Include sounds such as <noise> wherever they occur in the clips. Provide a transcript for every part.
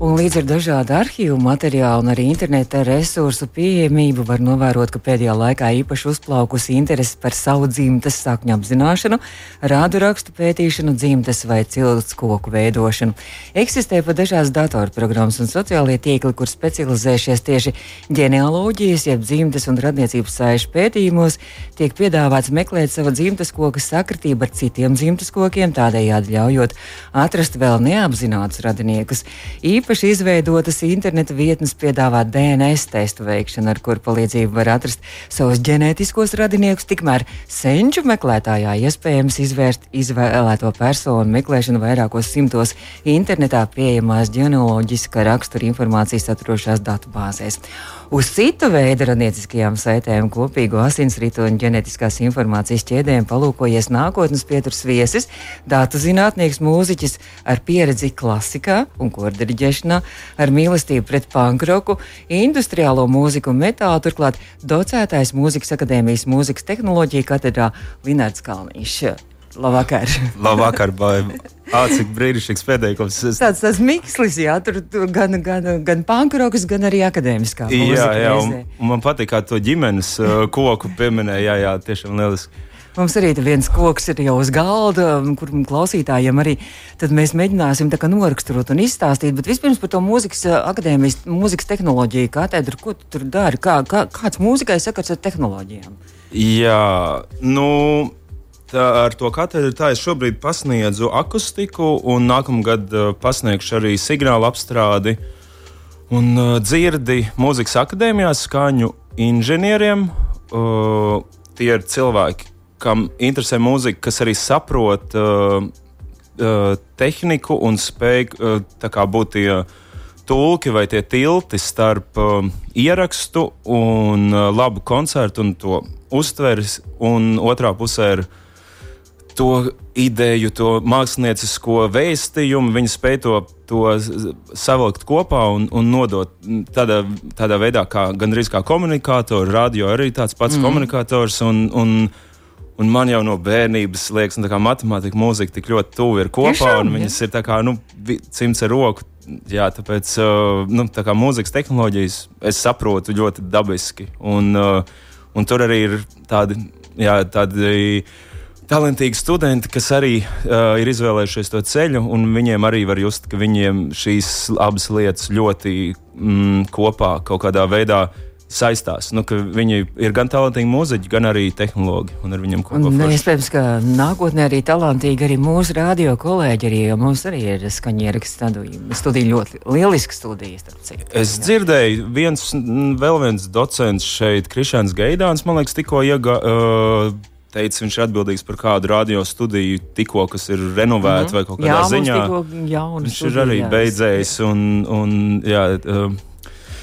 Un līdz ar dažādu arhīvu materiālu un arī interneta resursu pieejamību var novērot, ka pēdējā laikā īpaši uzplaukusi interese par savu dzimtes sakņu apzināšanu, rādu rakstu pētīšanu, dzimtes vai cilts koku veidošanu. Eksistē pat dažādas datorprogrammas un sociālie tīkli, kur specializējušies tieši ģenealoģijas, jeb dzimtes un radniecības saišu pētījumos, tiek piedāvāts meklēt savu dzimtes koku sakritību ar citiem dzimtes kokiem, tādējādi ļaujot atrast vēl neapzinātus radiniekus īpaši izveidotas interneta vietnes piedāvā DNS testu veikšanu, ar kuru palīdzību var atrast savus ģenētiskos radiniekus. Tikmēr senču meklētājā iespējams izvērst izvēlēto personu meklēšanu vairākos simtos internetā pieejamās ģenealoģiskā rakstura informācijas saturošās datubāzēs. Uz citu veidu radnieciskajām saitēm, kopīgu asinsritu un ģenētiskās informācijas ķēdēm palūkojies nākotnes pieturas viesis, datu zinātnieks, mūziķis ar pieredzi klasikā un kordiriģēšanā, ar mīlestību pret pankroku, industriālo mūziku un metālu, turklāt docētājs Mūzikas akadēmijas mūzikas tehnoloģija katedrā Linārds Kalniņš. Labvakar! Labvakar, Baiba! Ah, cik brīnišķīgs pieteikums. Es... Tāds, tāds mikslis, jā, tur, tur gan, gan, gan pankrokas, gan arī akadēmiskā. Jā, jā, un, un man patīk, kā to ģimenes uh, koku pieminēja. Jā, jā, tiešām lieliski. Mums arī viens koks ir jau uz galda, kur klausītājiem arī mēs mēģināsim noraksturot un izstāstīt. Bet vispirms par to mūzikas akadēmijas, mūzikas tehnoloģiju katedru. Ko tu tur dari? Kā, kā, kāds mūzikai sakars ar tehnoloģijām? Jā, nu ar to katedru tā es šobrīd pasniedzu akustiku, un nākamgad uh, pasniegšu arī signālu apstrādi. Un uh, dzirdi mūzikas akadēmijā skaņu inženieriem. Tie ir cilvēki, kam interesē mūzika, kas arī saprot tehniku un spēj uh, būt tie tulki vai tie tilti starp uh, ierakstu un uh, labu koncertu un to uztveres, un otrā pusē ir to ideju, to māksliniecisko vēstījumu, viņi spēj to, to savilkt kopā un, un nodot tādā, tādā veidā, kā gandrīz kā komunikātori. Radio arī tāds pats mm. komunikators. Un, un, Un man jau no bērnības liekas, ka matemātika, mūzika tik ļoti tuvu ir kopā, Tiešām, viņas jā. ir tā kā nu, cimds ar roku. Jā, tāpēc uh, nu, tā kā mūzikas tehnoloģijas es saprotu ļoti dabiski. Un, uh, un tur arī ir tādi, jā, tādi talantīgi studenti, kas arī uh, ir izvēlējušies to ceļu, un viņiem arī var just, ka viņiem šīs abas lietas ļoti mm, kopā kaut kādā veidā saistās. Nu, viņi ir gan talantīgi mūziķi, gan arī tehnologi. Un ar viņiem kopā ir. Iespējams, ka nākotnē arī talantīgi arī mūsu radio kolēģi, arī, jo mums arī ir skaņieraksts studija. Ļoti lieliska studija. Es dzirdēju, viens, vēl viens docents šeit, Krišāns Gaidāns, man liekas, tikko iega. Uh, teica, viņš ir atbildīgs par kādu radio studiju, tikko kas ir renovēta mm -hmm. vai kaut kādā jā, ziņā. Viņš studiju, ir arī jā, beidzējis un, un jā, uh,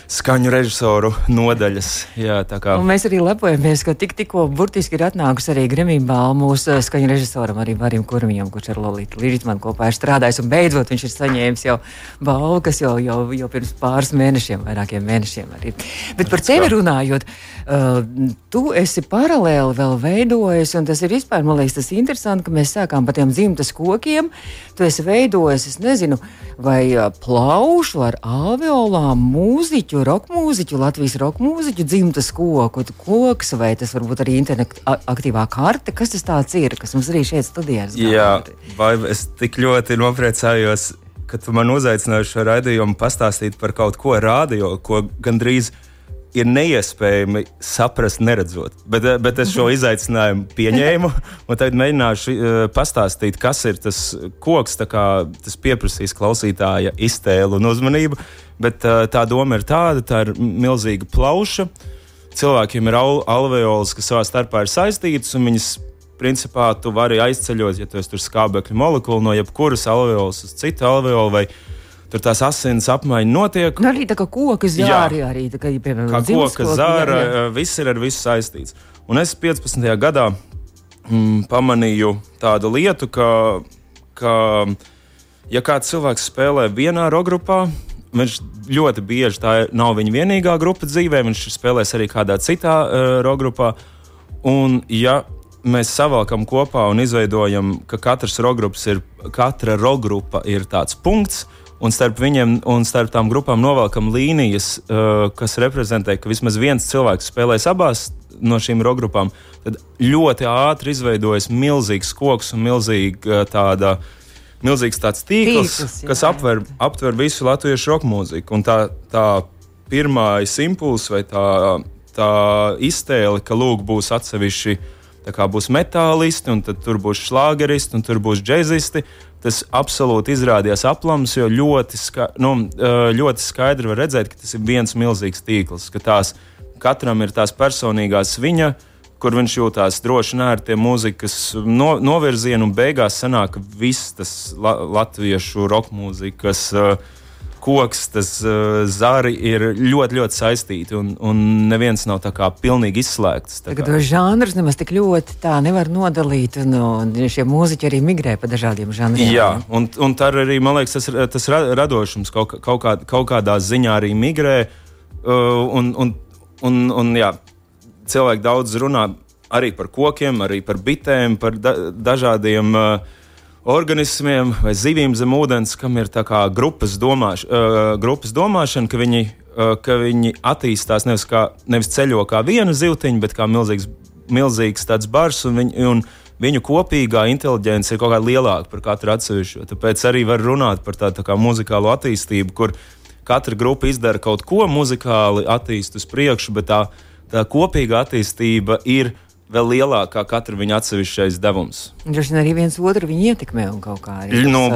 skaņu režisoru nodaļas. Jā, mēs arī lepojamies, ka tik, tikko burtiski ir atnākusi arī Grimija balva mūsu skaņu režisoram, arī Varim Kurmijam, kurš ar Lolītu Līdžmanu kopā ir strādājis. Un beidzot viņš ir saņēmis jau balvu, kas jau, jau, jau pirms pāris mēnešiem, vairākiem mēnešiem arī. Bet par tevi runājot, uh, tu esi paralēli vēl veidojis, un tas ir vispār, man liekas, tas interesanti, ka mēs sākām par tiem dzimtas kokiem. Tu esi veidojis, es nezinu, vai plaušu ar alveolām mūziķu roka mūziķu, Latvijas roka mūziķu dzimtas koku, koks, vai tas varbūt arī internetu aktīvā karte. Kas tas ir, kas mums arī šeit studijās? Jā, vai es tik ļoti nopriecājos, ka tu man uzaicināji šo raidījumu pastāstīt par kaut ko rādio, ko gandrīz ir neiespējami saprast, neredzot. Bet, bet es šo mhm. izaicinājumu pieņēmu, <laughs> un tagad mēģināšu uh, pastāstīt, kas ir tas koks. Kā, tas pieprasīs klausītāja iztēlu un uzmanību. Bet uh, tā doma ir tāda, tā ir milzīga plauša. Cilvēkiem ir al alveolas, kas savā starpā ir saistītas, un viņas principā tu vari aizceļot, ja tu esi skābekļa molekula no jebkuras alveolas uz citu alveolu. Tur tās asins apmaiņa notiek. Nu, arī tā kā koka zāra, arī tā kā, piemēram, kā koka zāra, viss ir ar visu saistīts. Un es 15. gadā mm, pamanīju tādu lietu, ka, ka ja kāds cilvēks spēlē vienā rogrupā, viņš ļoti bieži tā nav viņa vienīgā grupa dzīvē, viņš spēlēs arī kādā citā uh, roka grupā. Un, ja mēs savalkam kopā un izveidojam, ka katrs rokgrups ir, katra rokgrupa ir tāds punkts, un starp viņiem un starp tām grupām novelkam līnijas, uh, kas reprezentē, ka vismaz viens cilvēks spēlēs abās no šīm rokgrupām, tad ļoti ātri izveidojas milzīgs koks un milzīga tāda. Milzīgs tāds tīkls, tīkls jā, kas aptver, aptver visu latviešu roka mūziku. Un tā, tā pirmā impulss vai tā, tā iztēle, ka lūk, būs atsevišķi uh, būs metālisti, un tur būs šlāgeristi, un tur būs džeksisti. Tas absolūti izrādījās aplams, jo ļoti, ska nu, ļoti skaidri var redzēt, ka tas ir viens milzīgs tīkls. Ka tās, katram ir tās personīgās viņa, kur viņš jūtās droši nērti mūzikas no, novirzienu, un beigās sanāk viss tas la, latviešu roka mūzikas. Uh, koks, tas uh, zari ir ļoti, ļoti saistīti, un, un neviens nav tā kā pilnīgi izslēgts. Tagad tos žanrus nemaz tik ļoti tā nevar nodalīt, un, un šie mūziķi arī migrē pa dažādiem žanriem. Jā, un, un tā arī, man liekas, tas, tas radošums kaut, kaut, kā, kaut kādā ziņā arī migrē, uh, un, un, un, un jā, cilvēki daudz runā arī par kokiem, arī par bitēm, par da, dažādiem uh, organismiem vai zivīm zem ūdens, kam ir grupas, domāš, uh, grupas domāšana, ka viņi, uh, ka viņi attīstās nevis, kā, nevis ceļo kā viena zivtiņa, bet kā milzīgs, milzīgs tāds bars. Un viņi, un viņu kopīgā inteliģence ir kaut kā lielāka par katru atsevišķo. Tāpēc arī var runāt par tādu tā muzikālu attīstību, kur katra grupa izdara kaut ko muzikāli, attīstas uz priekšu, bet tā, tā kopīga attīstība ir vēl lielākā katra viņa atsevišķais devums. Droši vien arī viens otru ietekmē un kaut kā arī no,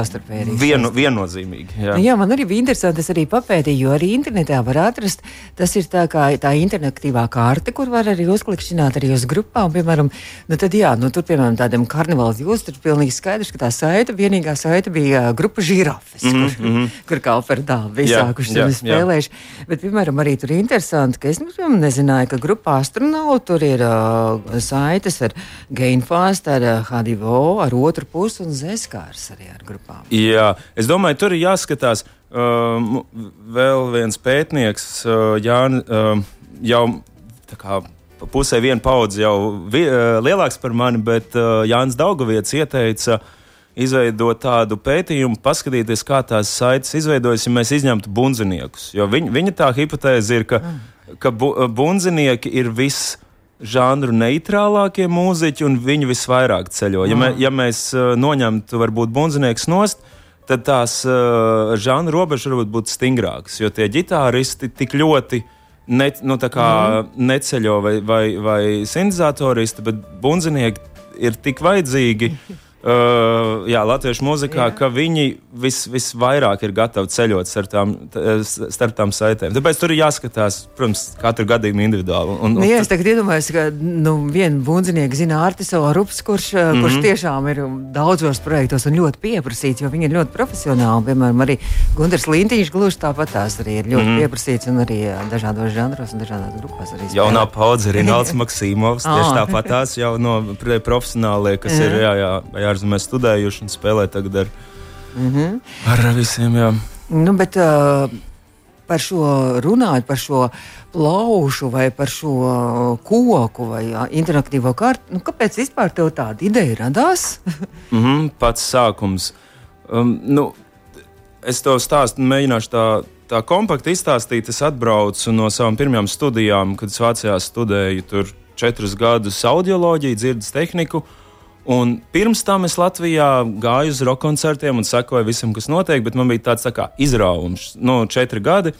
vienu, viennozīmīgi. Jā. Nu, jā, man arī bija interesanti, es arī papētīju, jo arī internetā var atrast, tas ir tā kā tā interaktīvā karte, kur var arī uzklikšķināt arī uz grupām, piemēram, nu tad jā, nu tur, piemēram, tādiem karnevāls jūs, tur pilnīgi skaidrs, ka tā saita, vienīgā saita bija grupa žirafes, mm -hmm. kur, mhm. kur kā operdā bija sākuši tur spēlējuši. Bet, piemēram, arī tur interesanti, ka es nu, piemēram, nezināju, ka grupā astronautu tur ir uh, saites ar Gainfast, ar H2O, eh, ar otru pusi un Zeskārs arī ar grupām. Jā, es domāju, tur ir jāskatās. Uh, vēl viens pētnieks, uh, Jānis, uh, jau kā, pusē viena paudze jau vi, uh, lielāks par mani, bet uh, Jānis Daugovietis ieteica izveidot tādu pētījumu, paskatīties, kā tās saites izveidojas, ja mēs izņemtu bunziniekus. Jo viņ, viņa tā hipotēze ir, ka, mm. ka bu, bunzinieki ir viss žanru neitrālākie mūziķi, un viņi visvairāk ceļo. Ja, mē, ja mēs uh, noņemtu, varbūt, bunzinieks nost, tad tās uh, žanru robežas varbūt būtu stingrākas, jo tie ģitāristi tik ļoti ne, nu, mm. neceļo vai, vai, vai sintezatoristi, bet bunzinieki ir tik vajadzīgi. <laughs> Uh, jā, latviešu mūzikā, jā. ka viņi vis, visvairāk ir gatavi ceļot starp tām, starp tām saitēm. Tāpēc tur ir jāskatās, protams, katru gadījumu individuāli. Un, un, nu, jā, es tagad iedomājos, ka nu, viena bundzinieka zina Artiso Rups, kurš, mm -hmm. kurš tiešām ir daudzos projektos un ļoti pieprasīts, jo viņi ir ļoti profesionāli. Piemēram, arī Gunārs Lintiņš gluži tāpat tās arī ir ļoti mm -hmm. pieprasīts un arī dažādos žanros un dažādās grupās. Jaunā paudze ir Rināls <laughs> Maksīmovs, tieši ah. tāpat tās jau no profesionālie, kas ir jā, jā, jā, ārzemēs studējuši un spēlē tagad ar, mm -hmm. ar visiem. Jā. Nu, bet, uh, par šo runāt, par šo plaušu vai par šo koku vai jā, interaktīvo kārtu. Nu, kāpēc vispār tev tāda ideja radās? <laughs> mm -hmm, pats sākums. Um, nu, es to stāstu, mēģināšu tā, tā kompakti izstāstīt. Es atbraucu no savām pirmajām studijām, kad es Vācijā studēju tur četrus gadus audioloģiju, dzirdes tehniku. Uh, Un pirms tam es Latvijā gāju uz roka koncertiem un sekoju visam, kas notiek, bet man bija tāds tā kā izraujums, no nu, četri gadi.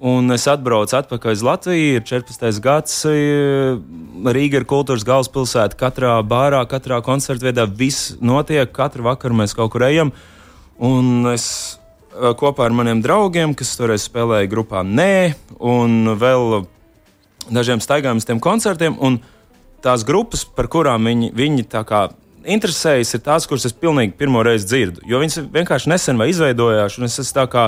Un es atbraucu atpakaļ uz Latviju. Ir 14. gads, e, Rīga ir kultūras galvaspilsēta. Katrā bārā, katrā koncertvietā viss notiek. Katru vakaru mēs kaut kur ejam. Un es kopā ar maniem draugiem, kas toreiz spēlēja grupā Nē, un vēl dažiem staigājām uz tiem koncertiem. Un tās grupas, par kurām viņi, viņi interesējas, ir tās, kuras es pilnīgi pirmo reizi dzirdu. Jo viņas vienkārši nesen vai izveidojās, un es esmu tā kā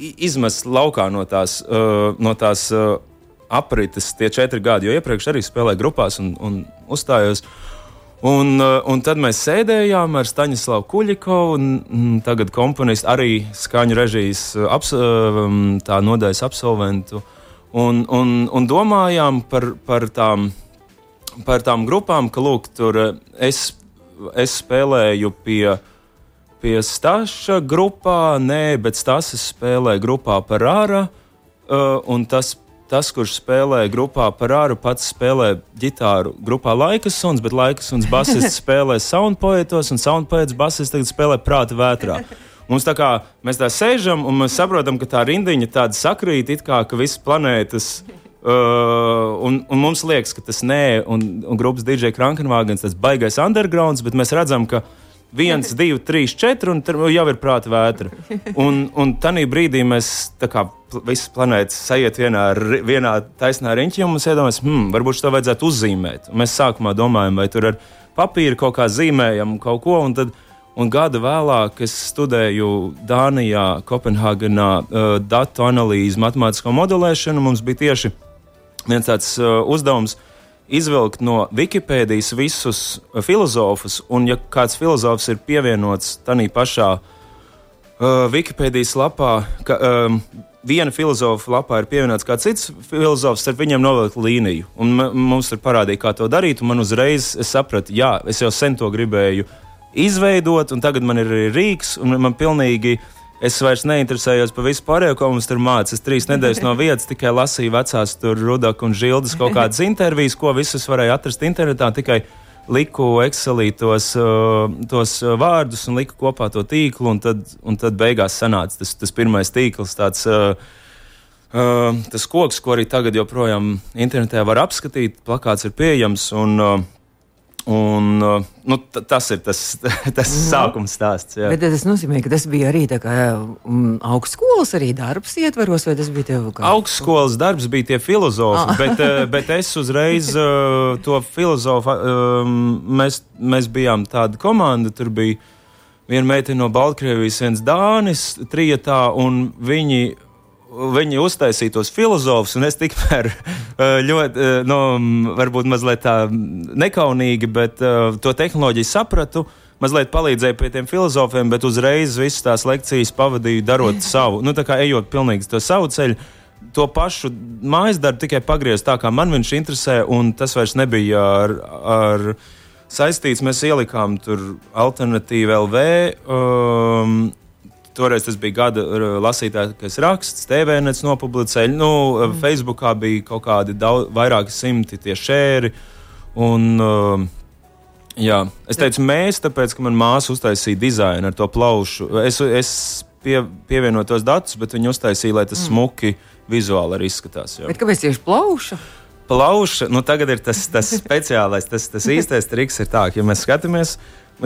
izmests laukā no tās, uh, no tās uh, aprites tie četri gadi, jo iepriekš arī spēlēju grupās un, un uzstājos. Un, uh, un tad mēs sēdējām ar Staņislavu Kuļikovu, un, un tagad komponistu, arī skaņu režijas uh, abs, um, nodaļas absolventu, un, un, un domājām par, par, tām, par tām grupām, ka lūk, tur uh, es, es spēlēju pie, pie Staša grupā, nē, bet Stasas spēlēja grupā par ārā, un tas tas, kurš spēlē grupā par āru, pats spēlē ģitāru grupā Laikas suns, bet Laikas suns basists <laughs> spēlē soundpoetos, un soundpoets basists tagad spēlē prāta vētrā. Mums tā kā mēs tā sēžam, un mēs saprotam, ka tā rindiņa tāda sakrīt, it kā ka visas planētas. Uh, un, un mums liekas, ka tas nē, un, un grupas DJ Krankenvāgens tas baigais undergrounds, bet mēs redzam, ka viens, <laughs> divi, trīs, četri, un jau ir prāta vētra. Un, un tajā brīdī mēs kā, visas planētas sajiet vienā, vienā taisnā riņķī, un mēs iedomājamies, hmm, varbūt to vajadzētu uzzīmēt. Un mēs sākumā domājam, vai tur ar papīru kaut kā zīmējam kaut ko. Un tad, Un gadu vēlāk es studēju Dānijā, Kopenhāgenā, uh, datu analīzi, matemātisko modelēšanu. Mums bija tieši viens tāds uh, uzdevums izvilkt no Wikipēdijas visus filozofus, un ja kāds filozofs ir pievienots tādā pašā uh, Wikipēdijas lapā, ka, um, viena filozofa lapā ir pievienots kāds cits filozofs, tad viņam novilkt līniju. Un mums tur parādīja, kā to darīt, un man uzreiz sapratu, jā, es jau sen to gribēju izveidot, un tagad man ir rīks, un man pilnīgi. Es vairs neinteresējos par visu pārējo, ko mums tur mācīja. Es trīs nedēļas no vietas tikai lasīju vecās, tur Rudaka un Žildas kaut kādas intervijas, ko visus varēja atrast internetā. Tikai liku Excelī tos, uh, tos vārdus un liku kopā to tīklu, un tad, un tad beigās sanāca tas, tas pirmais tīkls. Tāds, uh, Uh, tas koks, ko arī tagad joprojām internetā var apskatīt, plakāts ir pieejams. Un, uh, Un, uh, nu, tas ir tas, <laughs> tas no. sākuma stāsts. Jā. Bet tas nozīmē, ka tas bija arī um, augstskolas arī darbs, ietvaros, vai tas bija tev kā? Augstskolas darbs bija tie filozofi, ah. bet, uh, bet es uzreiz uh, to filozofu, um, mēs, mēs bijām tāda komanda, tur bija viena meitene no Baltkrievijas, viens Dānis, trietā, un viņi viņi uztaisīja tos filozofus, un es tikmēr <laughs> eh, ļoti, eh, nu, varbūt mazliet tā nekaunīgi, bet to tehnoloģiju sapratu. Mazliet palīdzēju pie tiem filozofiem, bet uzreiz visas tās lekcijas pavadīju darot <laughs> savu, nu, tā kā ejot pilnīgi to savu ceļu. To pašu mājas darbu tikai pagriezt tā, kā man viņš interesē, un tas vairs nebija ar, ar saistīts. Mēs ielikām tur alternatīvu LV. Um, Toreiz tas bija gada lasītājs raksts, TVNets nopublicēja. Nu, mm. Facebookā bija kaut kādi daudz, vairāki simti tie šēri. Un, uh, jā, es teicu, mēs, tāpēc, ka manā māsa uztaisīja dizainu ar to plaušu. Es, es pie, pievienoju tos datus, bet viņi uztaisīja, lai tas mm. smuki vizuāli arī izskatās. Jā. Bet kāpēc tieši plauša? Plauša, nu tagad ir tas, tas <laughs> speciālais, tas, tas īstais triks, ir tā, ka, ja mēs skatāmies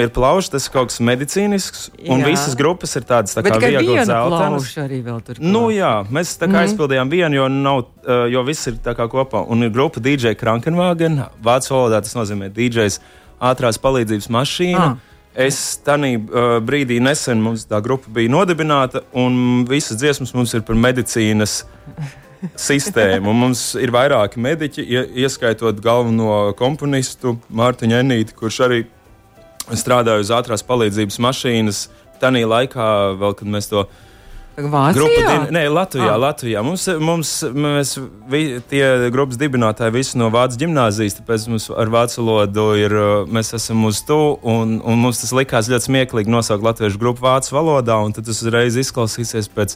ir plaušs, tas ir kaut kas medicīnisks, un jā. visas grupas ir tādas tā kā vieglas zeltainas. Nu, jā, mēs tā kā mm. aizpildījām vienu, jo, nav, uh, jo viss ir tā kā kopā. Un ir grupa DJ Krankenwagen, vācu valodā tas nozīmē DJs ātrās palīdzības mašīna. Ah. Es tādā uh, brīdī nesen mums tā grupa bija nodibināta, un visas dziesmas mums ir par medicīnas <laughs> sistēmu. Un mums ir vairāki mediķi, ieskaitot galveno komponistu Mārtiņu Enīti, kurš arī strādāju uz ātrās palīdzības mašīnas. Tanī laikā, vēl, kad mēs to Vācijā? Nē, Latvijā. Ah. Latvijā. Mums, mums, mēs, vi, tie grupas dibinātāji visi no Vācijas gimnāzijas, tāpēc mums ar vācu valodu ir, mēs esam uz to, un, un mums tas likās ļoti smieklīgi nosaukt latviešu grupu vācu valodā, un tas uzreiz izklausīsies pēc,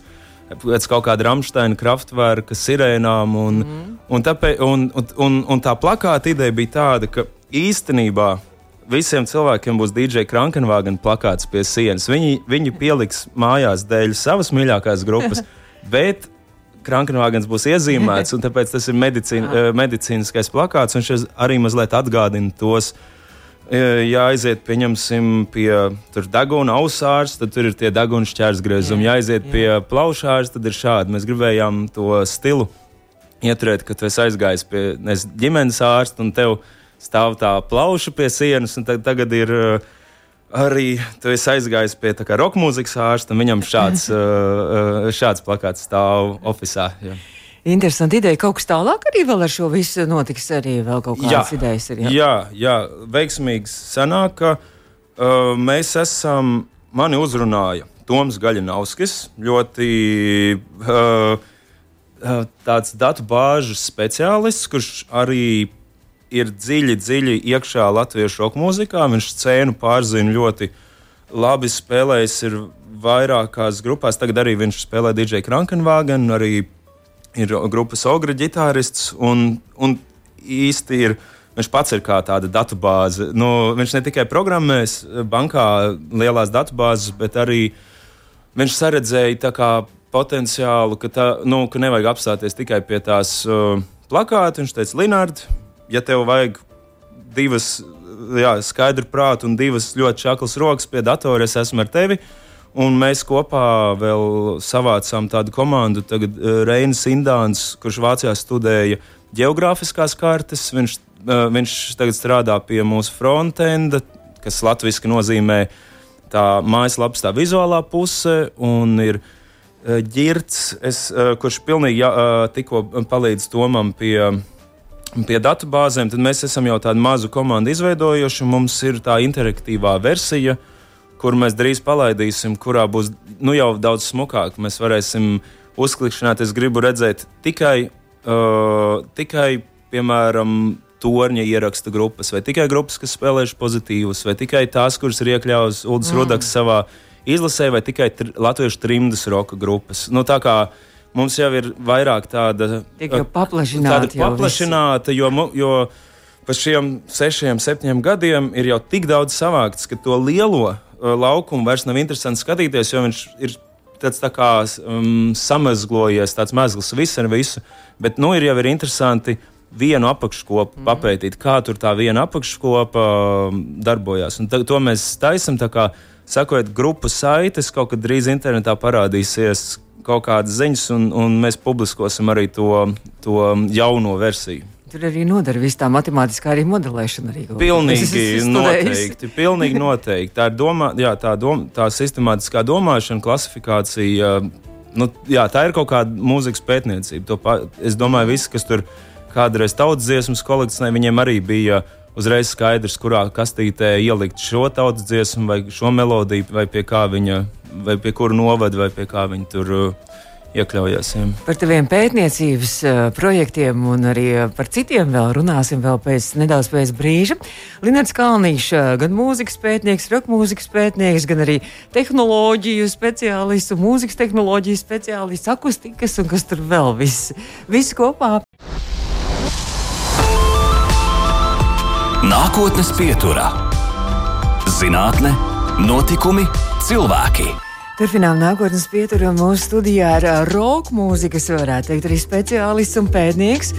pēc kaut kāda Ramsteina kraftverka sirēnām, un, mm. un, tāpēc, un, un, un, un tā plakāta ideja bija tāda, ka īstenībā visiem cilvēkiem būs DJ Krankenvāgen plakāts pie sienas. Viņi, viņi pieliks mājās dēļ savas mīļākās grupas, <laughs> bet Krankenvāgens būs iezīmēts, un tāpēc tas ir medicīn, uh, medicīniskais plakāts, un šis arī mazliet atgādina tos. Ja aiziet, pieņemsim, pie deguna ausārs, tad tur ir tie deguna šķērsgriezumi. Ja aiziet jā. pie plaušārs, tad ir šādi. Mēs gribējām to stilu ieturēt, kad es aizgāju pie nes, ģimenes ārsta un tevi stāv tā plauša pie sienas, un tag, tagad ir. Uh, Arī tu esi aizgājis pie tā kā roka mūzikas ārsta, un viņam šāds, uh, <laughs> uh, šāds plakāts stāv oficiālā. Interesanti ideja. Kaut kas tālāk arī vēl ar šo visu notiks. Arī vēl kaut kādas Jā. idejas ir. Jā, jā, jā veiksmīgs sanāk, ka uh, mēs esam, mani uzrunāja Toms Gaļinovskis, ļoti uh, tāds datu bāžu speciālists, kurš arī ir dziļi, dziļi iekšā latviešu roka mūzikā. Viņš scēnu pārzina ļoti labi, spēlējis ir vairākās grupās. Tagad arī viņš spēlē DJ Krankenvāgenu, arī ir grupas Ogra ģitārists. Un, un īsti ir. Viņš pats ir kā tāda datubāze. Nu, viņš ne tikai programmēs bankā lielās datubāzes, bet arī viņš saredzēja potenciālu, ka, tā, nu, ka nevajag apstāties tikai pie tās uh, plakāta. Viņš teica, Linārd, ja tev vajag divas skaidru prātu un divas ļoti čaklas rokas pie datora, es esmu ar tevi. Un mēs kopā vēl savācām tādu komandu, tagad uh, Reinis Indāns, kurš Vācijā studēja geogrāfiskās kartes. Viņš, uh, viņš tagad strādā pie mūsu frontenda, kas latviešu nozīmē tā mājaslapas, tā vizuālā puse. Un ir ģirts, es, uh, kurš pilnīgi jā, tikko palīdz Tomam pie pie datubāzēm, tad mēs esam jau tādu mazu komandu izveidojuši. Mums ir tā interaktīvā versija, kur mēs drīz palaidīsim, kurā būs nu, jau daudz smukāk. Mēs varēsim uzklikšķināt. Es gribu redzēt tikai, uh, tikai piemēram, torņa ierakstu grupas, vai tikai grupas, kas spēlējuši pozitīvus, vai tikai tās, kuras ir iekļautas Ulrichs mm. Rudaks savā izlasē, vai tikai tr latviešu trimdas roka grupas. Nu, tā kā mums jau ir vairāk tāda paplašināta, tāda paplašināta jo, jo pēc šiem sešiem, septiņiem gadiem ir jau tik daudz savākts, ka to lielo uh, laukumu vairs nav interesanti skatīties, jo viņš ir tāds tā kā um, samazglojies, tāds mazls viss ar visu. Bet nu ir jau ir interesanti vienu apakškopu mm. papētīt, kā tur tā viena apakškopa um, darbojās. Un to mēs taisam, tā kā sakot, grupu saites kaut kad drīz internetā parādīsies kaut kādas ziņas, un, un mēs publiskosim arī to, to jauno versiju. Tur arī nodara viss tā matemātiskā arī modelēšana. Arī pilnīgi noteikti. Pilnīgi noteikti. Tā ir domā, jā, tā, dom, tā sistemātiskā domāšana, klasifikācija. Nu, jā, tā ir kaut kāda mūzikas pētniecība. Pa, es domāju, visi, kas tur kādreiz tautas dziesmas kolekcionēja, viņiem arī bija uzreiz skaidrs, kurā kastītē ielikt šo tautas dziesmu vai šo melodiju, vai pie kā viņa, vai pie kura novada, vai pie kā viņa tur iekļaujas. Ja. Par taviem pētniecības uh, projektiem un arī uh, par citiem vēl runāsim vēl pēc nedaudz pēc brīža. Linards Kalniņš, uh, gan mūzikas pētnieks, roka mūzikas pētnieks, gan arī tehnoloģiju speciālists, mūzikas tehnoloģiju speciālists, akustikas un kas tur vēl viss, viss kopā. Nākotnes pieturā - zinātne, notikumi, cilvēki. Turpinām nākotnes pieturu mūsu studijā ar roka mūzikas, varētu teikt, arī speciālists un pētnieks.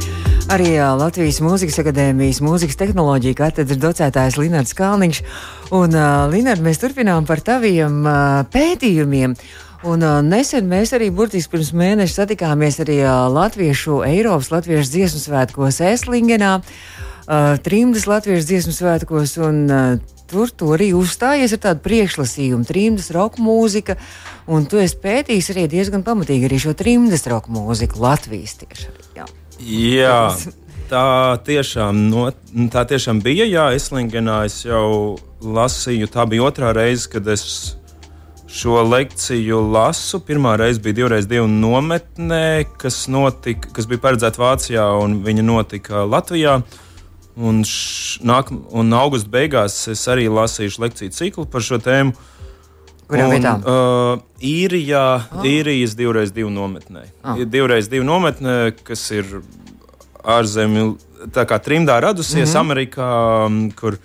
Arī Latvijas Mūzikas akadēmijas mūzikas tehnoloģija katedras docētājs Linards Kalniņš. Un, uh, Linard, mēs turpinām par taviem uh, pētījumiem. Un, uh, nesen mēs arī burtiski pirms mēneša satikāmies arī uh, Latviešu Eiropas Latviešu dziesmu svētkos Eslingenā, uh, Trimdas Latviešu dziesmu svētkos. Un, uh, tur tu arī uzstājies ar tādu priekšlasījumu, trimdas roka mūzika, un tu esi pētījis arī diezgan pamatīgi arī šo trimdas roka mūziku Latvijas tieši. Jā. jā. Tā tiešām, no, tā tiešām bija. Jā, Eslingenā es jau lasīju. Tā bija otrā reize, kad es šo lekciju lasu. Pirmā reize bija divreiz divu nometnē, kas, notika, kas bija paredzēta Vācijā, un viņa notika Latvijā. Un, š, nāk, un augusta beigās es arī lasīšu lekciju ciklu par šo tēmu. Kurā vietā? Uh, īrijā, oh. īrijas divreiz divu nometnē. Oh. Divreiz divu nometnē, kas ir ārzemju, tā kā trimdā radusies mm -hmm. Amerikā, kur,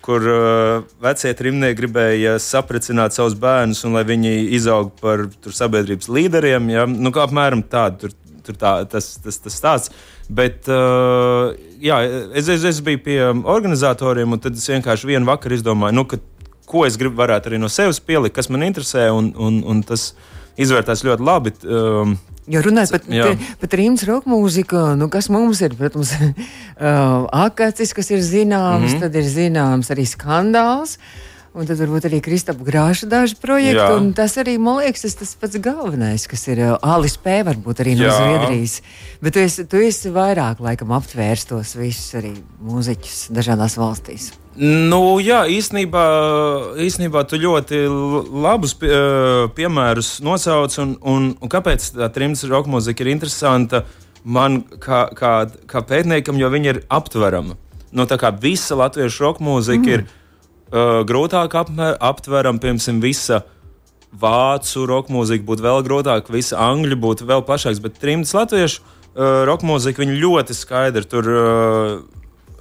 kur uh, vecie trimnieki gribēja sapracināt savus bērnus un lai viņi izaug par tur, sabiedrības līderiem. Ja? Nu, kā apmēram tāda tur, tā, tas, tas, tas stāsts. Bet, uh, jā, es, es, es biju pie organizatoriem, un tad es vienkārši vienu vakaru izdomāju, nu, ka, ko es gribu varētu arī no sevis pielikt, kas man interesē, un, un, un tas izvērtās ļoti labi. Um, Jo runājot par, par rīmas roka mūziku, nu, kas mums ir, protams, <laughs> uh, akacis, kas ir zināms, mm -hmm. tad ir zināms arī skandāls. Un tad varbūt arī Kristapa Grāša daži projekti. Tas arī, man liekas, tas, tas pats galvenais, kas ir Alis P. varbūt arī no Jā. Zviedrijas. Bet tu esi, tu esi vairāk laikam aptvērs tos visus arī mūziķus dažādās valstīs. Nu, jā, īstenībā, īstenībā tu ļoti labus pie, piemērus nosauc. Un, un, un kāpēc tā trījus roka mūzika ir interesanta man kā, kā, kā pētniekam, jo viņa ir aptverama. Nu, tā kā visa latviešu roka mūzika mm. ir uh, grūtāk apmēr, aptveram, piemēram, visa vācu roka mūzika būtu vēl grūtāk, visa angļu būtu vēl plašāks, bet trimds latviešu uh, roka mūzika ļoti skaidri tur. Uh,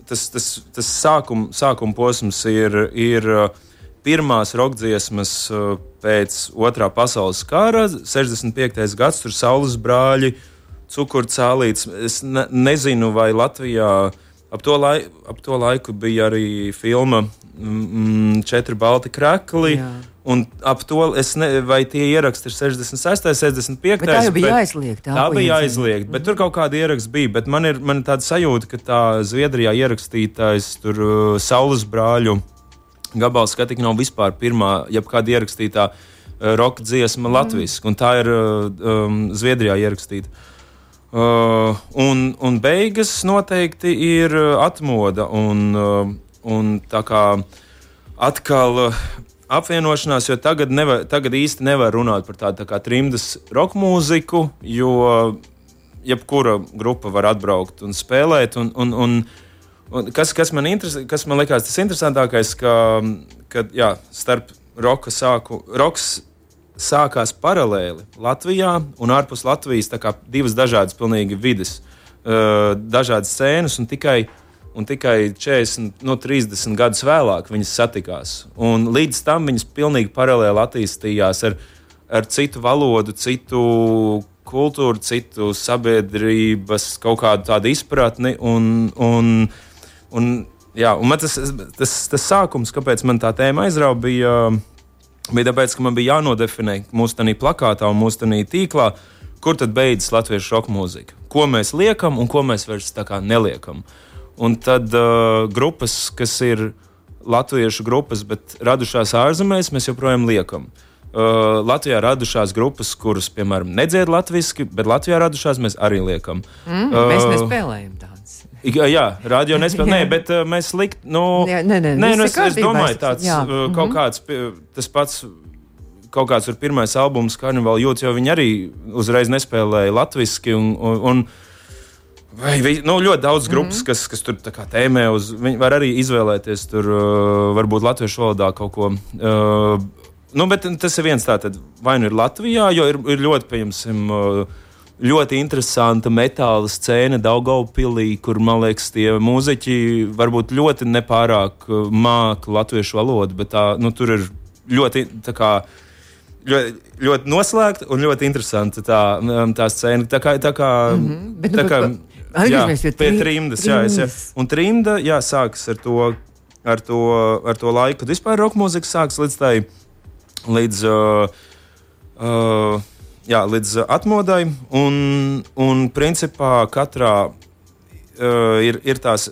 tas, tas, tas sākuma sākum posms ir, ir uh, pirmās rokdziesmas uh, pēc otrā pasaules kara, 65. gads, tur saules brāļi, cukurcālīts. Es ne, nezinu, vai Latvijā ap to, lai, ap to laiku bija arī filma mm, četri balti krakli. Jā. Un ap to es ne, vai tie ieraksti ir 66, 65. Bet tā jau bija aizliegta. Tā, tā bija aizliegta, bet mm. tur kaut kāda ieraksta bija. Bet man ir, man ir tāda sajūta, ka tā Zviedrijā ierakstītais tur uh, Saules brāļu gabals, ka tik nav vispār pirmā, jebkāda ierakstītā uh, roka dziesma mm. Latvijas, un tā ir uh, um, Zviedrijā ierakstīta. Uh, un, un beigas noteikti ir uh, atmoda. Un, uh, un tā kā atkal uh, apvienošanās, jo tagad, nevar, tagad īsti nevar runāt par tādu tā trimdas roka mūziku, jo jebkura grupa var atbraukt un spēlēt. Un, un, un, un kas, kas, man interes, kas man likās tas interesantākais, ka, ka jā, starp roka sāku, roks sākās paralēli Latvijā un ārpus Latvijas, tā kā divas dažādas pilnīgi vidas, dažādas scēnas un tikai un tikai 40, no 30 gadus vēlāk viņas satikās. Un līdz tam viņas pilnīgi paralēli attīstījās ar, ar citu valodu, citu kultūru, citu sabiedrības kaut kādu tādu izpratni. Un, un, un, jā, un man tas, tas, tas sākums, kāpēc man tā tēma aizrauga, bija, bija tāpēc, ka man bija jānodefinē mūsu tādā plakātā un mūsu tādā tīklā, kur tad beidzas latviešu roka mūzika. Ko mēs liekam un ko mēs vairs neliekam. Un tad uh, grupas, kas ir latviešu grupas, bet radušās ārzemēs, mēs joprojām liekam. Uh, Latvijā radušās grupas, kuras, piemēram, nedzied latviešu, bet Latvijā radušās mēs arī liekam. Mm, uh, mēs nespēlējam tādas. Jā, radio nespēlē, nē, <laughs> bet uh, mēs likt, nu, jā, nē, nē, nē, nu es, es domāju, tāds jā. uh, kaut mm -hmm. kāds, tas pats, kaut kāds ir pirmais albums, Karnevāla jūtas, jo viņi arī uzreiz nespēlēja latviski un, un, un Vai, vai, nu, ļoti daudz grupas, mm -hmm. kas, kas tur tēmē, uz, viņi var arī izvēlēties tur uh, varbūt latviešu valodā kaut ko. Uh, nu, bet tas ir viens tāds, vai nu ir Latvijā, jo ir, ir ļoti, pieņemsim, uh, ļoti interesanta metāla scēna Daugaupilī, kur, man liekas, tie mūziķi varbūt ļoti nepārāk uh, māca latviešu valodu, bet tā, nu, tur ir ļoti, tā kā, ļoti, ļoti noslēgta un ļoti interesanta tā, um, tā scēna. Tā kā, tā kā, mm -hmm. bet, tā nu, kā Atgriežamies pie trimdas. Jā, es, jā. Un trimda jā, sākas ar to, ar to, ar to laiku, kad vispār roka mūzika sākas līdz tai, līdz, uh, uh, jā, līdz atmodai. Un, un principā katrā uh, ir, ir tās,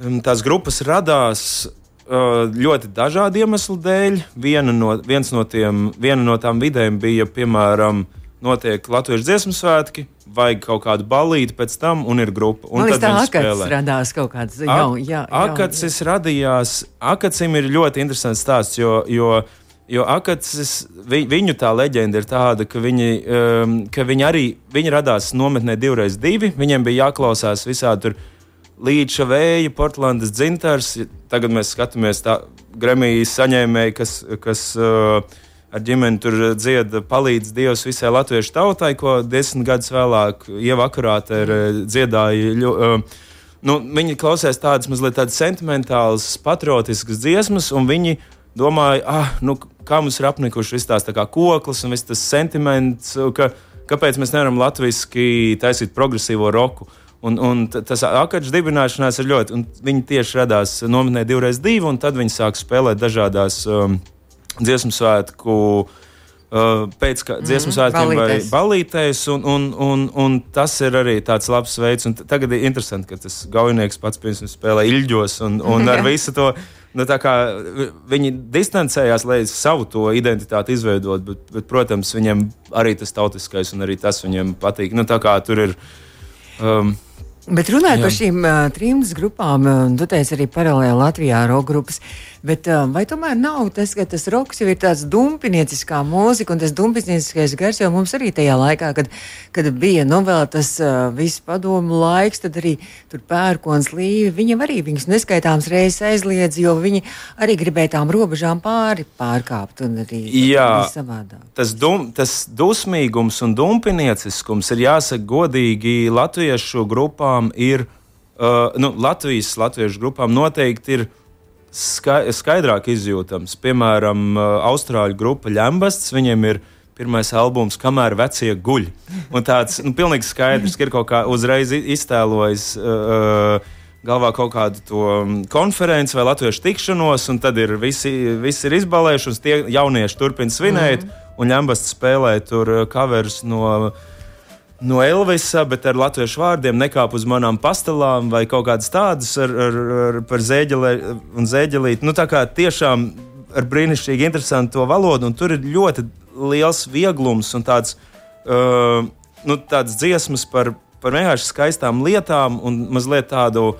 um, tās grupas radās uh, ļoti dažādu iemeslu dēļ. Viena no, no tiem, viena no tām vidēm bija, piemēram, notiek Latvijas dziesmu svētki, vajag kaut kādu balīti pēc tam, un ir grupa. Un Man liekas, tā akats radās kaut kāds jauns. Jā, akacis radījās, akacim ir ļoti interesants stāsts, jo, jo, jo akacis, vi, viņu tā leģenda ir tāda, ka viņi, um, ka viņi arī, viņi radās nometnē divreiz divi, viņiem bija jāklausās visādi tur. Līdša vēja, Portlandes dzintars. Tagad mēs skatāmies, tā Gremijas saņēmēji, kas, kas uh, ar ģimeni tur dziedā palīdz Dievs visai latviešu tautai, ko desmit gadus vēlāk ievakarāta ir eh, dziedāja. Uh, nu, viņi klausās tādas mazliet tādas sentimentālas, patriotiskas dziesmas, un viņi domāja, ah, nu, kā mums ir apnikuši viss tās tā kā koklis un viss tas sentiments, ka, kāpēc mēs nevaram latviešu taisīt progresīvo roku. Un, un tas akadžu dibināšanās ir ļoti, un viņi tieši radās nometnē divreiz divi, un tad viņi sāk spēlēt dažādās um, dziesmu svētku Uh, pēc dziesmu svētkiem mm, vai balītēs, un, un, un, un tas ir arī tāds labs veids. Un tagad ir interesanti, ka tas gaujinieks pats spēlē ilģos un, un ar <laughs> visu to. Nu, viņi distancējās, lai savu to identitāti izveidot, bet, bet, protams, viņiem arī tas tautiskais un arī tas viņiem patīk. Nu, tur ir. Um, Bet runājot par šīm uh, trim grupām, uh, tu teici arī paralēli Latvijā roka grupas. Bet um, vai tomēr nav tas, ka tas roks jau ir tāds dumpinieciskā mūzika, un tas dumpinieciskais gars jau mums arī tajā laikā, kad, kad bija nu, vēl tas uh, viss padomu laiks, tad arī tur pērkons līvi, viņam arī viņas neskaitāms reizes aizliedz, jo viņi arī gribēja tām robežām pāri pārkāpt un arī Jā, savādāk. Tas, dum, tas dusmīgums un dumpinieciskums ir jāsaka godīgi latviešu grupām ir, uh, nu, Latvijas latviešu grupām noteikti ir skaidrāk izjūtams. Piemēram, austrāļu grupa Lembasts, viņiem ir pirmais albums, kamēr vecie guļ. Un tāds nu, pilnīgi skaidrs, ka ir kaut kā uzreiz iztēlojis. Uh, galvā kaut kādu to konferenci vai latviešu tikšanos, un tad ir visi, visi ir izbalējuši, un tie jaunieši turpina svinēt, mm un Lembasts spēlē tur covers no no Elvisa, bet ar latviešu vārdiem nekāp uz manām pastelām vai kaut kādas tādas ar, ar, ar par zēģeli un zēģelīti. Nu, tā kā tiešām ar brīnišķīgi interesantu valodu, un tur ir ļoti liels vieglums un tāds, uh, nu, tāds dziesmas par, par vienkārši skaistām lietām un mazliet tādu,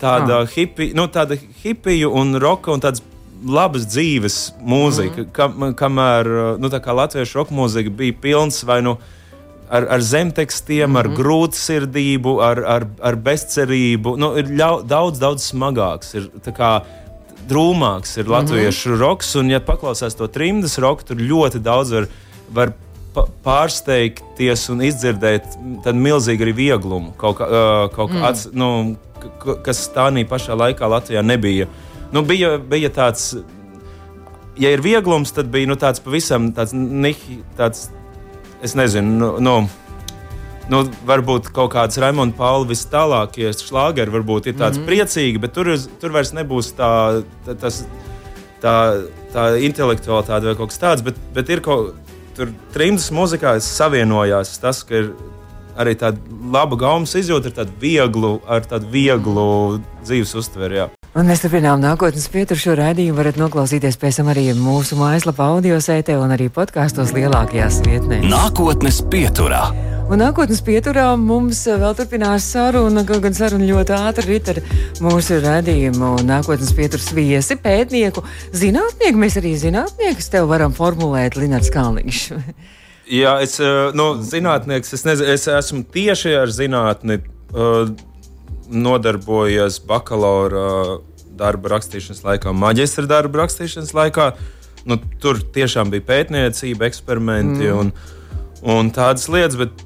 tāda ah. hipi, nu, tāda hipiju un roka un tāds labas dzīves mūzika, mm. kam, kamēr nu, latviešu roka mūzika bija pilns vai nu. No, ar, ar zemtekstiem, mm -hmm. ar mhm. grūtsirdību, ar, ar, ar bezcerību. Nu, ir ļau, daudz, daudz smagāks. Ir, kā, Drūmāks ir latviešu mm -hmm. roks, un, ja paklausās to trimdas roku, tur ļoti daudz var, var pārsteigties un izdzirdēt tādu milzīgu arī vieglumu, kaut, kā, uh, kaut mm. ats, nu, kas tā pašā laikā Latvijā nebija. Nu, bija, bija tāds, ja ir vieglums, tad bija nu, tāds pavisam tāds, nihi, tāds es nezinu, nu, nu, nu, varbūt kaut kāds Raimonds Pauls vis tālākie šlāgeri varbūt ir tāds mm -hmm. priecīgi, bet tur, tur vairs nebūs tā, tā, tas, tā, tā intelektualitāte vai kaut kas tāds, bet, bet ir kaut tur trimdas mūzikā savienojās tas, ka ir arī tāda laba gaumas izjūta ar tādu vieglu, ar tādu vieglu dzīves uztveri. Un mēs turpinām nākotnes pieturu šo raidījumu. varat noklausīties pēc tam arī mūsu mājaslapā, audio sētē un arī podkāstos lielākajās vietnēs. Nākotnes pieturā. Un nākotnes pieturā mums vēl turpinās saruna, kaut gan saruna ļoti ātri rit ar mūsu redzējumu. Nākotnes pieturas viesi, pētnieku, zinātnieku. Mēs arī zinātniekus tev varam formulēt, Linārds Kalniņš. Jā, es nu, zinātnieks, es, nezinu, es esmu tieši ar zinātni. Nodarbojies bakalaura darba rakstīšanas laikā, maģistra darba rakstīšanas laikā. Nu, tur tiešām bija pētniecība, eksperimenti mm. un, un tādas lietas, bet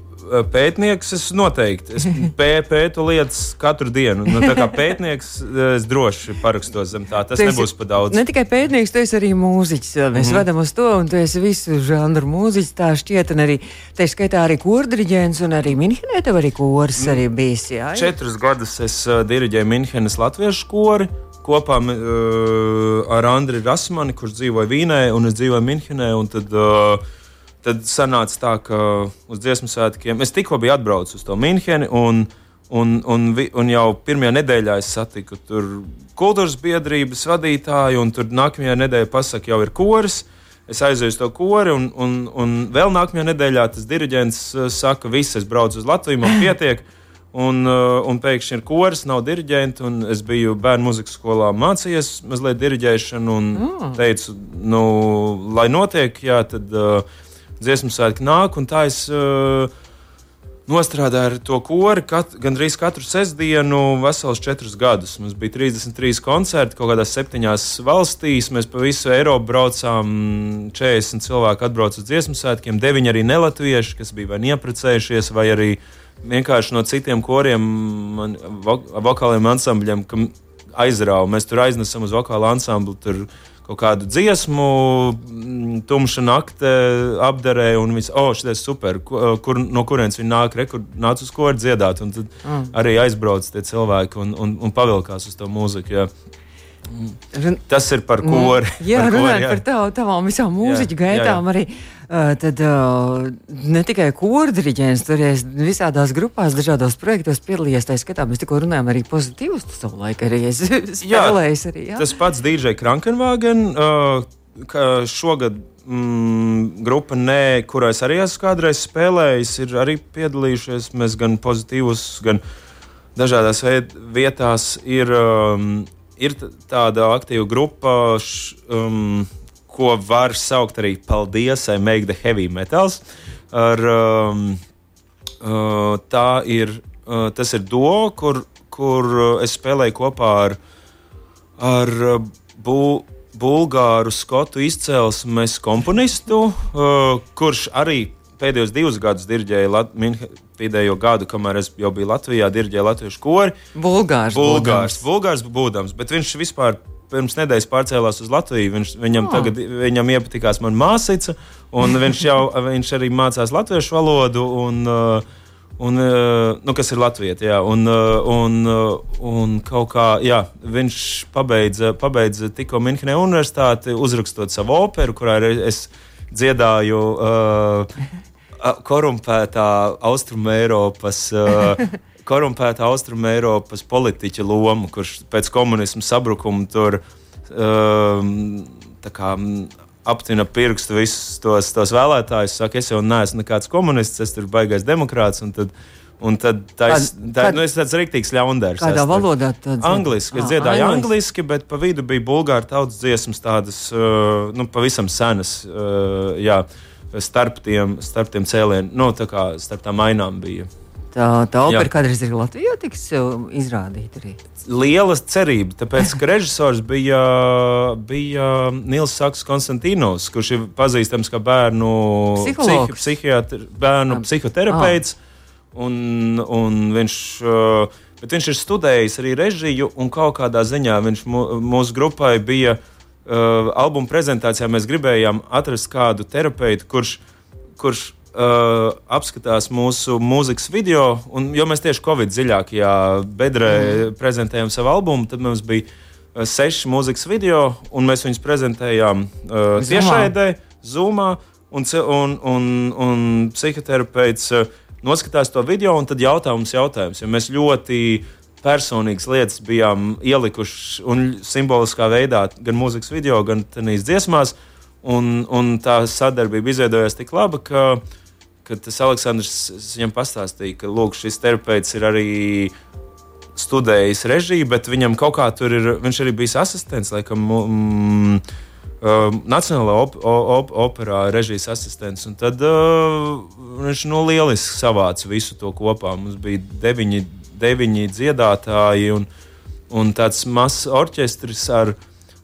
pētnieks es noteikti. Es <laughs> pē, pētu lietas katru dienu. Nu, kā pētnieks eh, es droši parakstos zem tā. Tas tu nebūs pa daudz. Ne tikai pētnieks, tu esi arī mūziķis. Mēs mm vedam uz to, un tu esi visu žanru mūziķis. Tā šķiet, un arī te skaitā arī kordriģents, un arī Minhenē tev arī kors arī bijis. Jā, Četrus gadus es uh, diriģēju Minhenes latviešu kori kopā uh, ar Andriu Rasmani, kurš dzīvoja Vīnē, un es dzīvoju Minhenē. Tad, uh, tad sanāca tā, ka uz dziesmu svētkiem es tikko biju atbraucis uz to Müncheni. Un, un, un, un jau pirmajā nedēļā es satiku tur kultūras biedrības vadītāju, un tur nākamajā nedēļā pasakā, jau ir koris. Es aizēju uz to kori, un, un, un vēl nākamajā nedēļā tas diriģents uh, saka, viss, es braucu uz Latviju, man pietiek. Un, uh, un pēkšņi ir koris, nav diriģenta. Es biju bērnu muzikas skolā, mācījies mazliet diriģēšanu, un mm. teicu, nu, lai notiek, jā, tad uh, dziesmu svētki nāk, un tā es uh, nostrādāju ar to kori kat, gandrīz katru sestdienu, vesels četrus gadus. Mums bija 33 koncerti kaut kādās septiņās valstīs. Mēs pa visu Eiropu braucām, 40 cilvēki atbrauca uz dziesmu svētkiem, 9 arī nelatvieši, kas bija vai ieprecējušies, vai arī vienkārši no citiem koriem, man, vokāliem ansambļiem, kam aizrāva. Mēs tur aiznesam uz vokālu ansamblu. Kaut kādu dziesmu, mm, tumša nakte apdarē, un viss, oh, šis ir super, eh, kur, no kurienes viņi nāk, re, kur nāc uz ko dziedāt. Un tad mm. arī aizbrauc tie cilvēki un, un, un pavilkās uz to mūziku. Jā. Tas ir par kori. <laughs> Jā, runājot par tavu, tavām visām mūziķu gaitām. Jā, jā. Arī Uh, tad uh, ne tikai kurdriģents, tur ir visādās grupās, dažādos projektos piedalījies. Tā skatā mēs tikko runājām arī pozitīvus, savu laiku arī <laughs> spēlējis. Arī, jā. Tas pats DJ Krankenwagen, uh, šogad mm, grupa, nē, kurā es arī esmu kādreiz spēlējis, ir arī piedalījušies. Mēs gan pozitīvus, gan dažādās vietās ir, um, ir tāda aktīva grupa. Š, um, ko var saukt arī Paldies, I make the heavy metals. Ar, um, uh, tā ir, uh, tas ir do, kur, kur es spēlēju kopā ar, ar bu, bulgāru skotu izcelsmes komponistu, uh, kurš arī pēdējos divus gadus dirģēja Lat pēdējo gadu, kamēr es jau biju Latvijā, dirģēja latviešu kori. Bulgārs. Bulgārs, bulgārs būdams, bet viņš vispār pirms nedēļas pārcēlās uz Latviju. Viņš, viņam, oh. tagad, viņam iepatikās mana māsīca, un <laughs> viņš, jau, viņš arī mācās latviešu valodu. Un, uh, Un, uh, nu, kas ir Latvijas monēta, un, uh, un, un kaut kā jā, viņš pabeidza, pabeidza tikko Minhenē universitāti, uzrakstot savu operu, kurā es dziedāju uh, <laughs> korumpētā Austrumēropas. <laughs> Korumpēta Austrumēropas politiķa lomu, kurš pēc komunismu sabrukuma tur um, kā, aptina pirkstu visus tos, tos vēlētājus. Saka, es jau neesmu nekāds komunists, es tur baigais demokrāts. Un tad, Un tad tā ir tā, nu, tāds rīktīgs ļaundārs. Kādā valodā ir? Angliski. Es ah, dziedāju angliski, bet pa vidu bija bulgāru tautas dziesmas, tādas uh, nu, pavisam senas. Uh, jā, starp tiem, starp tiem cēlieniem, nu, tā kā starp tām ainām bija. Tā, tā opera kādreiz ir Latvijā tiks izrādīta arī. Liela cerība, tāpēc, ka režisors bija, bija Nils Saks Konstantīnos, kurš ir pazīstams kā bērnu, psihi, psihiatri, bērnu ah. psihoterapeits. Un, un viņš, bet viņš ir studējis arī režiju, un kaut kādā ziņā viņš mūsu grupai bija uh, albuma prezentācijā. Mēs gribējām atrast kādu terapeitu, kurš, kurš uh, apskatās mūsu mūzikas video, un, jo mēs tieši Covid dziļākajā bedrē mm. prezentējām savu albumu, tad mums bija uh, seši mūzikas video, un mēs viņus prezentējām uh, tiešraidē, Zoomā, un, un, un, un psihoterapeits uh, noskatās to video, un tad jautājums, jautājums, jo mēs ļoti personīgas lietas bijām ielikuši un simboliskā veidā gan mūzikas video, gan tenīs dziesmās. Un, un tā sadarbība izveidojās tik laba, ka kad tas Aleksandrs viņam pastāstīja, ka lūk, šis terapeits ir arī studējis režiju, bet viņam kaut kā tur ir, viņš arī bijis asistents, laikam, mm, uh, Nacionālajā op op operā režijas asistents. Un tad uh, viņš nu, lieliski savāca visu to kopā. Mums bija deviņi, deviņi dziedātāji un, un tāds mazs orķestris ar,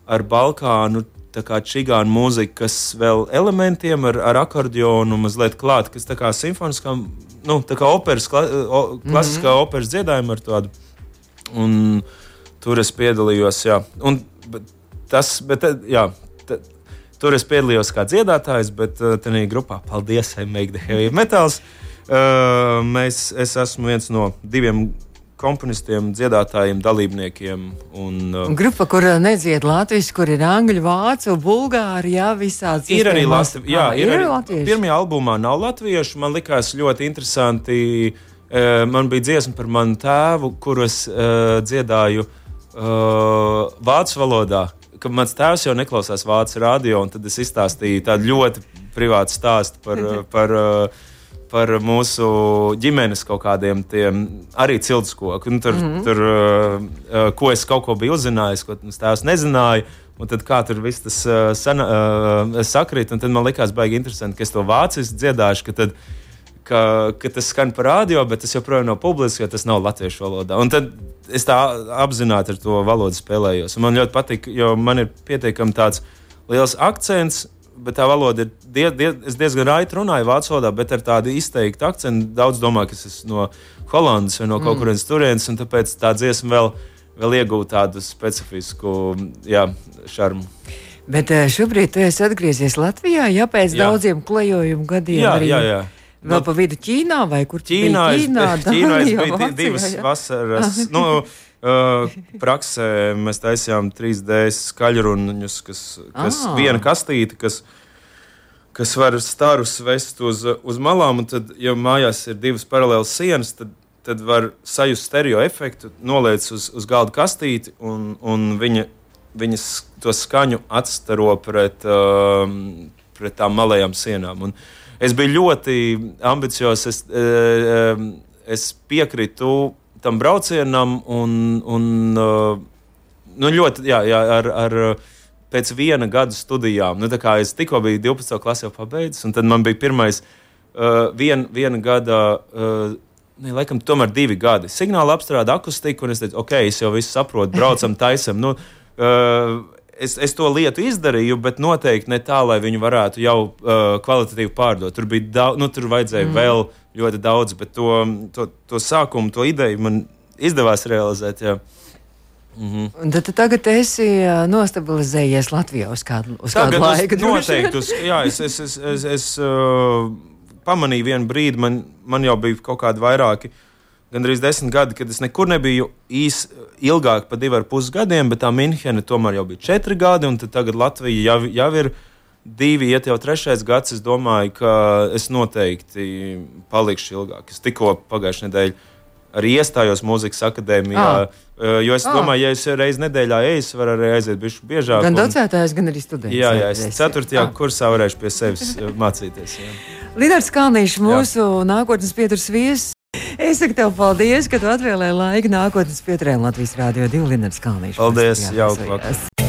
ar Balkānu tā kā čigāna mūzika, kas vēl elementiem ar, ar akordionu mazliet klāt, kas tā kā simfoniskā, nu, tā kā operas, kla, o, klasiskā mm -hmm. operas dziedājuma ar tādu. Un tur es piedalījos, jā. Un, bet tas, bet, jā, tur es piedalījos kā dziedātājs, bet uh, tajā grupā, paldies, Make the Heavy Metals. Uh, mēs, es esmu viens no diviem komponistiem, dziedātājiem, dalībniekiem. Un, uh, Grupa, kur uh, nedzied latviešu, kur ir angļu, vācu, bulgāri, jā, visāds. Ir arī, Latvi jā, ah, ir ir arī latvieši. Pirmajā albumā nav latviešu. Man likās ļoti interesanti. Uh, man bija dziesma par manu tēvu, kurus uh, dziedāju uh, vācu valodā. Kad mans tēvs jau neklausās vācu radio, tad es izstāstīju tādu ļoti privātu stāstu par, <laughs> par uh, par mūsu ģimenes kaut kādiem tiem arī ciltskoku. Nu, tur, mm -hmm. tur uh, ko es kaut ko biju uzzinājis, ko tas tēvs nezināja. Un tad kā tur viss tas uh, sana, uh, sakrīt, un tad man likās baigi interesanti, ka es to vāciski dziedāšu, ka, tad, ka, ka tas skan par radio, bet tas joprojām nav publiski, jo tas nav latviešu valodā. Un tad es tā apzināti ar to valodu spēlējos. Un man ļoti patīk, jo man ir pietiekami tāds liels akcents bet tā valoda ir die, die, diezgan raiti runāju vācu valodā, bet ar tādu izteiktu akcentu. Daudz domā, ka es esmu no Holandas vai no kaut mm. kurienes turienes, un tāpēc tā dziesma vēl, vēl iegūta tādu specifisku jā, šarmu. Bet eh, šobrīd tu esi atgriezies Latvijā, ja pēc jā. daudziem klejojumu gadiem. Jā, arī... jā, jā. Vēl no, pa vidu Ķīnā vai kur citur? Ķīnā, Ķīnā, es, Ķīnā es biju divas vasaras. nu, praksē mēs taisījām 3D skaļruņus, kas, kas ah. viena kastīte, kas, kas var starus vest uz, uz malām, un tad, ja mājās ir divas paralēlas sienas, tad, tad var sajust stereo efektu, noliec uz, uz galda kastīti, un, un viņa, viņas to skaņu atstaro pret, um, pret tām malējām sienām. Un es biju ļoti ambiciozs, es, uh, es piekrītu tam braucienam, un, un uh, nu, ļoti, jā, jā, ar, ar pēc viena gada studijām. Nu, es tikko biju 12. klasē pabeidzis, un tad man bija pirmais uh, vien, viena gada. Uh, Ne, laikam, tomēr divi gadi. Signāla apstrāde akustiku, un es teicu, ok, es jau visu saprotu, braucam, taisam. Nu, uh, es, es to lietu izdarīju, bet noteikti ne tā, lai viņu varētu jau uh, kvalitatīvi pārdot. Tur bija daudz, nu, tur vajadzēja mm. vēl ļoti daudz, bet to, to, to sākumu, to ideju man izdevās realizēt. Jā. Mm -hmm. Tad tu tagad esi nostabilizējies Latvijā uz kādu, uz kādu laiku. Noteikti. Uz, jā, es, es, es, es, es uh, pamanīju vienu brīdi, man, man jau bija kaut kādi vairāki. Gandrīz desmit gadi, kad es nekur nebiju īs, ilgāk par diviem ar pus gadiem, bet tā Minhene tomēr jau bija četri gadi, un tagad Latvija jau, jau ir divi, iet jau trešais gads. Es domāju, ka es noteikti palikšu ilgāk. Es tikko pagājušajā nedēļā arī iestājos mūzikas akadēmijā. Ah. Jo es ah. domāju, ja es reizi nedēļā eju, es varu arī aiziet bišķi biežāk. Gan docētājs, gan arī students. Jā, jā, es ceturtajā ah. kursā varēšu pie sevis mācīties. Lidars Kalniņš, mūsu jā. nākotnes pieturas viesis. Es saku tev paldies, ka tu atvēlēji laiku nākotnes pieturēm Latvijas Rādio 2 Lidars Kalniņš. Paldies, jauka vakar.